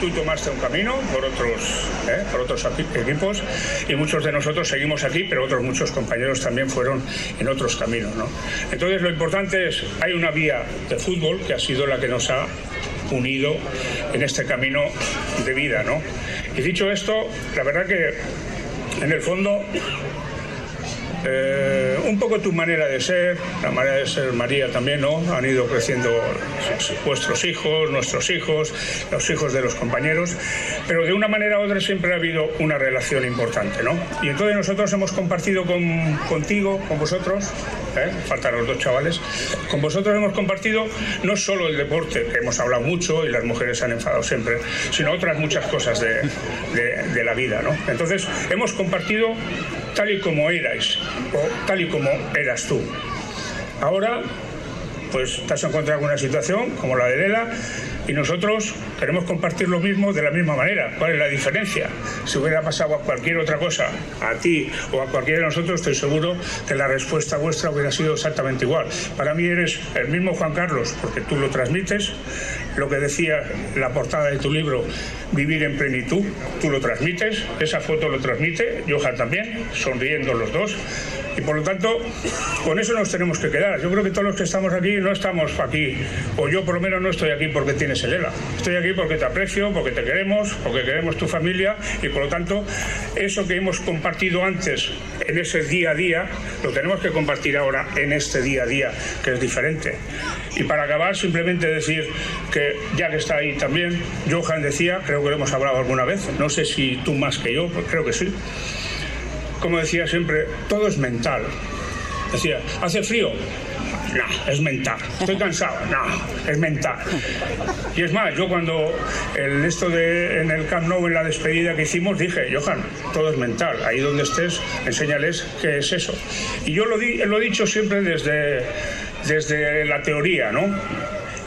tú tomaste un camino por otros, ¿eh? por otros equipos y muchos de nosotros seguimos aquí, pero otros muchos compañeros también fueron en otros caminos. ¿no? Entonces, lo importante es, hay una vía de fútbol que ha sido la que nos ha unido en este camino de vida. ¿no? Y dicho esto, la verdad que en el fondo eh, un poco tu manera de ser, la manera de ser María también, ¿no? Han ido creciendo vuestros hijos, nuestros hijos, los hijos de los compañeros, pero de una manera u otra siempre ha habido una relación importante, ¿no? Y entonces nosotros hemos compartido con, contigo, con vosotros, ¿eh? faltan los dos chavales, con vosotros hemos compartido no solo el deporte, que hemos hablado mucho y las mujeres se han enfadado siempre, sino otras muchas cosas de, de, de la vida, ¿no? Entonces hemos compartido tal y como erais o tal y como eras tú. Ahora, pues te has encontrado con una situación como la de Lela y nosotros queremos compartir lo mismo de la misma manera. ¿Cuál es la diferencia? Si hubiera pasado a cualquier otra cosa, a ti o a cualquiera de nosotros, estoy seguro que la respuesta vuestra hubiera sido exactamente igual. Para mí eres el mismo Juan Carlos, porque tú lo transmites, lo que decía la portada de tu libro, Vivir en plenitud, tú lo transmites, esa foto lo transmite, Johan también, sonriendo los dos. Y por lo tanto, con eso nos tenemos que quedar. Yo creo que todos los que estamos aquí no estamos aquí, o yo por lo menos no estoy aquí porque tienes el ELA. Estoy aquí porque te aprecio, porque te queremos, porque queremos tu familia y por lo tanto, eso que hemos compartido antes en ese día a día, lo tenemos que compartir ahora en este día a día, que es diferente. Y para acabar, simplemente decir que ya que está ahí también, Johan decía, creo que lo hemos hablado alguna vez, no sé si tú más que yo, pues creo que sí como decía siempre, todo es mental. Decía, ¿hace frío? No, es mental. Estoy cansado. No, es mental. Y es más, yo cuando el esto de en el Camp Nou en la despedida que hicimos dije, Johan, todo es mental. Ahí donde estés, enséñales qué es eso. Y yo lo, di, lo he dicho siempre desde, desde la teoría, ¿no?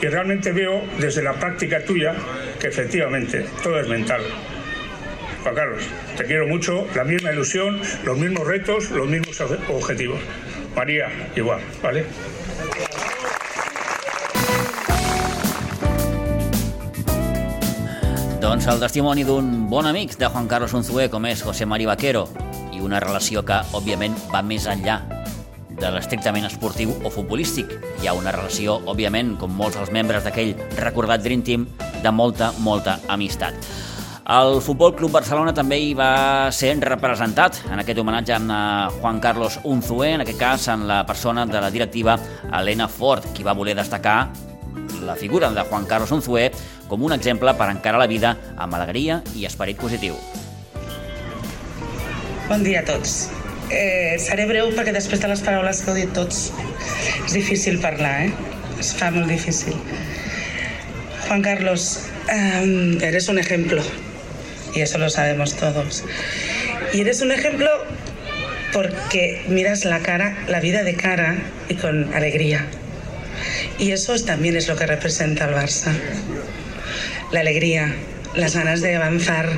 Y realmente veo desde la práctica tuya que efectivamente todo es mental. Juan Carlos, te quiero mucho, la misma ilusión, los mismos retos, los mismos objetivos. María, igual, ¿vale? Doncs el testimoni d'un bon amic de Juan Carlos Unzué, com és José María Vaquero, i una relació que, òbviament, va més enllà de l'estrictament esportiu o futbolístic. Hi ha una relació, òbviament, com molts dels membres d'aquell recordat Dream Team, de molta, molta amistat. El Futbol Club Barcelona també hi va ser representat en aquest homenatge amb eh, Juan Carlos Unzué, en aquest cas en la persona de la directiva Helena Ford, qui va voler destacar la figura de Juan Carlos Unzué com un exemple per encarar la vida amb alegria i esperit positiu. Bon dia a tots. Eh, seré breu perquè després de les paraules que heu dit tots és difícil parlar, eh? Es fa molt difícil. Juan Carlos, eh, eres un ejemplo y eso lo sabemos todos. Y eres un ejemplo porque miras la cara, la vida de cara y con alegría. Y eso también es lo que representa el Barça. La alegría, las ganas de avanzar,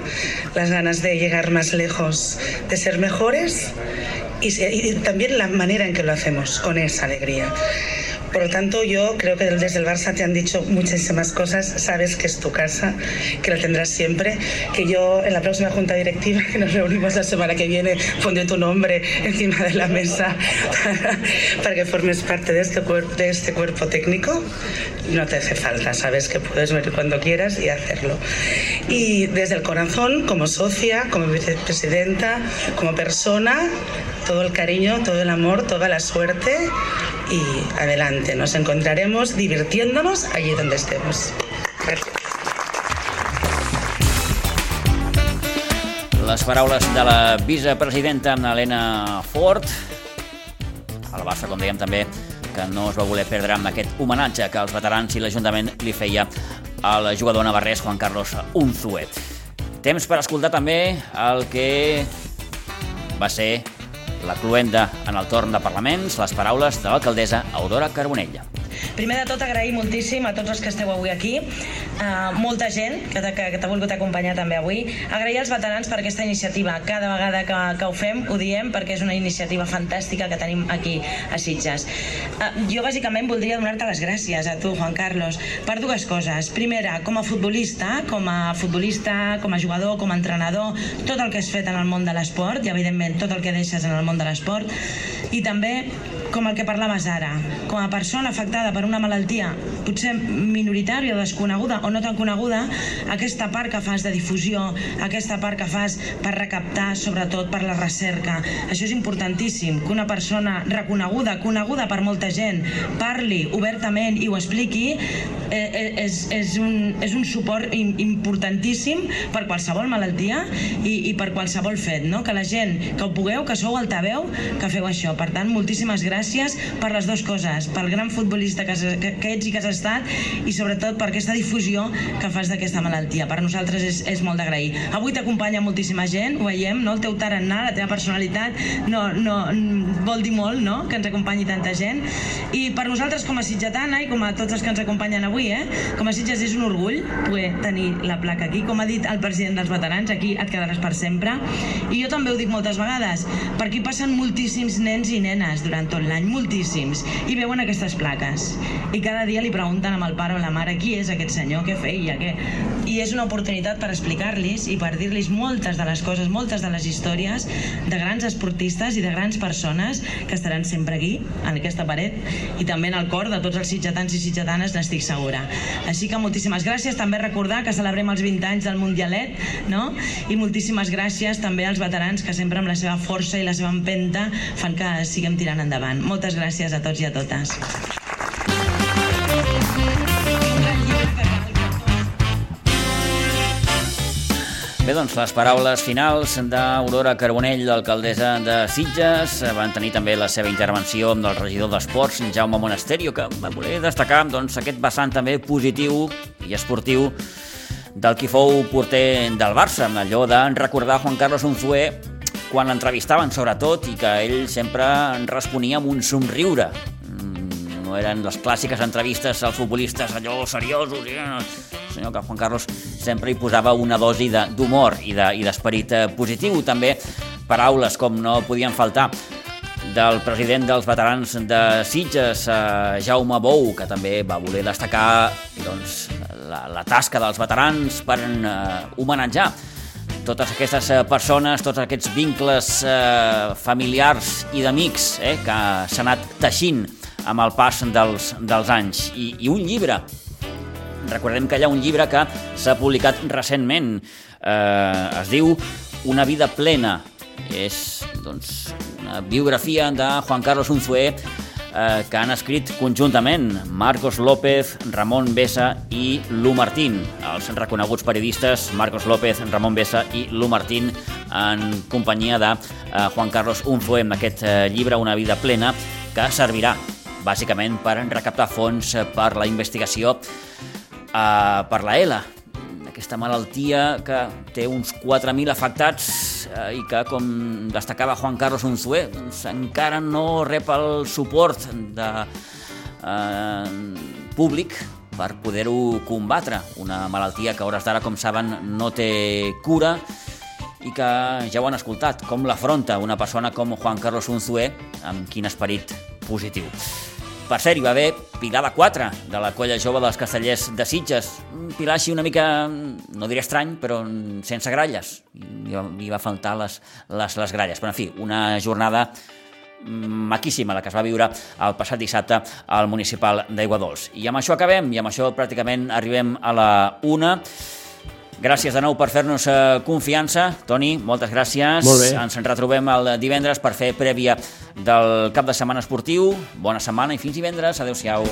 las ganas de llegar más lejos, de ser mejores y también la manera en que lo hacemos, con esa alegría. Por lo tanto, yo creo que desde el Barça te han dicho muchísimas cosas. Sabes que es tu casa, que la tendrás siempre. Que yo en la próxima junta directiva, que nos reunimos la semana que viene, pondré tu nombre encima de la mesa para, para que formes parte de este, de este cuerpo técnico. No te hace falta, sabes que puedes venir cuando quieras y hacerlo. Y desde el corazón, como socia, como vicepresidenta, como persona, todo el cariño, todo el amor, toda la suerte y adelante. Nos encontraremos divirtiéndonos allí donde estemos. Gracias. Les paraules de la vicepresidenta Helena Ford. La Barça, com dèiem també, que no es va voler perdre amb aquest homenatge que els veterans i l'Ajuntament li feia al jugador navarrès Juan Carlos Unzué. Temps per escoltar també el que va ser la cluenda en el torn de parlaments, les paraules de l'alcaldessa Aurora Carbonella. Primer de tot, agrair moltíssim a tots els que esteu avui aquí, uh, molta gent que t'ha volgut acompanyar també avui. Agrair als veterans per aquesta iniciativa. Cada vegada que, que ho fem, ho diem perquè és una iniciativa fantàstica que tenim aquí a Sitges. Uh, jo, bàsicament, voldria donar-te les gràcies a tu, Juan Carlos, per dues coses. Primera, com a futbolista, com a futbolista, com a jugador, com a entrenador, tot el que has fet en el món de l'esport i, evidentment, tot el que deixes en el món de l'esport. I també com el que parlaves ara, com a persona afectada per una malaltia potser minoritària o desconeguda o no tan coneguda, aquesta part que fas de difusió, aquesta part que fas per recaptar, sobretot per la recerca, això és importantíssim, que una persona reconeguda, coneguda per molta gent, parli obertament i ho expliqui, eh, eh és, és, un, és un suport importantíssim per qualsevol malaltia i, i per qualsevol fet, no? que la gent que ho pugueu, que sou altaveu, que feu això. Per tant, moltíssimes gràcies per les dues coses, pel gran futbolista que, que, que ets i que has estat i sobretot per aquesta difusió que fas d'aquesta malaltia. Per nosaltres és, és molt d'agrair. Avui t'acompanya moltíssima gent, ho veiem, no? el teu tarannà, la teva personalitat no, no, vol dir molt no? que ens acompanyi tanta gent i per nosaltres com a sitgetana i com a tots els que ens acompanyen avui, eh? com a Sitges és un orgull poder tenir la placa aquí. Com ha dit el president dels veterans, aquí et quedaràs per sempre. I jo també ho dic moltes vegades, per aquí passen moltíssims nens i nenes durant tot l'any, moltíssims, i veuen aquestes plaques. I cada dia li pregunten amb el pare o la mare qui és aquest senyor, què feia, què... I és una oportunitat per explicar-los i per dir-los moltes de les coses, moltes de les històries de grans esportistes i de grans persones que estaran sempre aquí, en aquesta paret, i també en el cor de tots els sitgetans i sitgetanes, n'estic segura. Així que moltíssimes gràcies. També recordar que celebrem els 20 anys del Mundialet, no? I moltíssimes gràcies també als veterans que sempre amb la seva força i la seva empenta fan que siguem tirant endavant. Moltes gràcies a tots i a totes. Bé, doncs les paraules finals d'Aurora Carbonell, l'alcaldessa de Sitges, van tenir també la seva intervenció amb el regidor d'Esports, Jaume Monasterio, que va voler destacar doncs, aquest vessant també positiu i esportiu del qui fou porter del Barça, amb allò de recordar Juan Carlos Unzué quan l'entrevistaven sobretot i que ell sempre en responia amb un somriure. Mm, no eren les clàssiques entrevistes als futbolistes allò seriosos. I... El senyor que Juan Carlos sempre hi posava una dosi d'humor i d'esperit de, positiu. També paraules com no podien faltar del president dels veterans de Sitges, eh, Jaume Bou, que també va voler destacar doncs, la, la tasca dels veterans per eh, homenatjar totes aquestes eh, persones, tots aquests vincles eh, familiars i d'amics eh, que s'han anat teixint amb el pas dels, dels anys. I, I un llibre, recordem que hi ha un llibre que s'ha publicat recentment, eh, es diu Una vida plena, és doncs, una biografia de Juan Carlos Unzué eh, que han escrit conjuntament Marcos López, Ramon Bessa i Lu Martín. Els reconeguts periodistes Marcos López, Ramon Bessa i Lu Martín en companyia de eh, Juan Carlos Unzué amb aquest eh, llibre Una vida plena que servirà bàsicament per recaptar fons per la investigació eh, per la ELA, aquesta malaltia que té uns 4.000 afectats eh, i que, com destacava Juan Carlos Unzué, doncs, encara no rep el suport de, eh, públic per poder-ho combatre. Una malaltia que a hores d'ara, com saben, no té cura i que ja ho han escoltat, com l'afronta una persona com Juan Carlos Unzué, amb quin esperit positiu. Per cert, hi va haver Pilar de 4 de la colla jove dels castellers de Sitges. Un Pilar així una mica, no diré estrany, però sense gralles. Li va, li va faltar les, les, les gralles. Però, en fi, una jornada maquíssima la que es va viure el passat dissabte al municipal d'Aigua Dols. I amb això acabem, i amb això pràcticament arribem a la una. Gràcies de nou per fer-nos eh, confiança. Toni, moltes gràcies. Molt bé. Ens en retrobem el divendres per fer prèvia del cap de setmana esportiu. Bona setmana i fins divendres. Adéu-siau.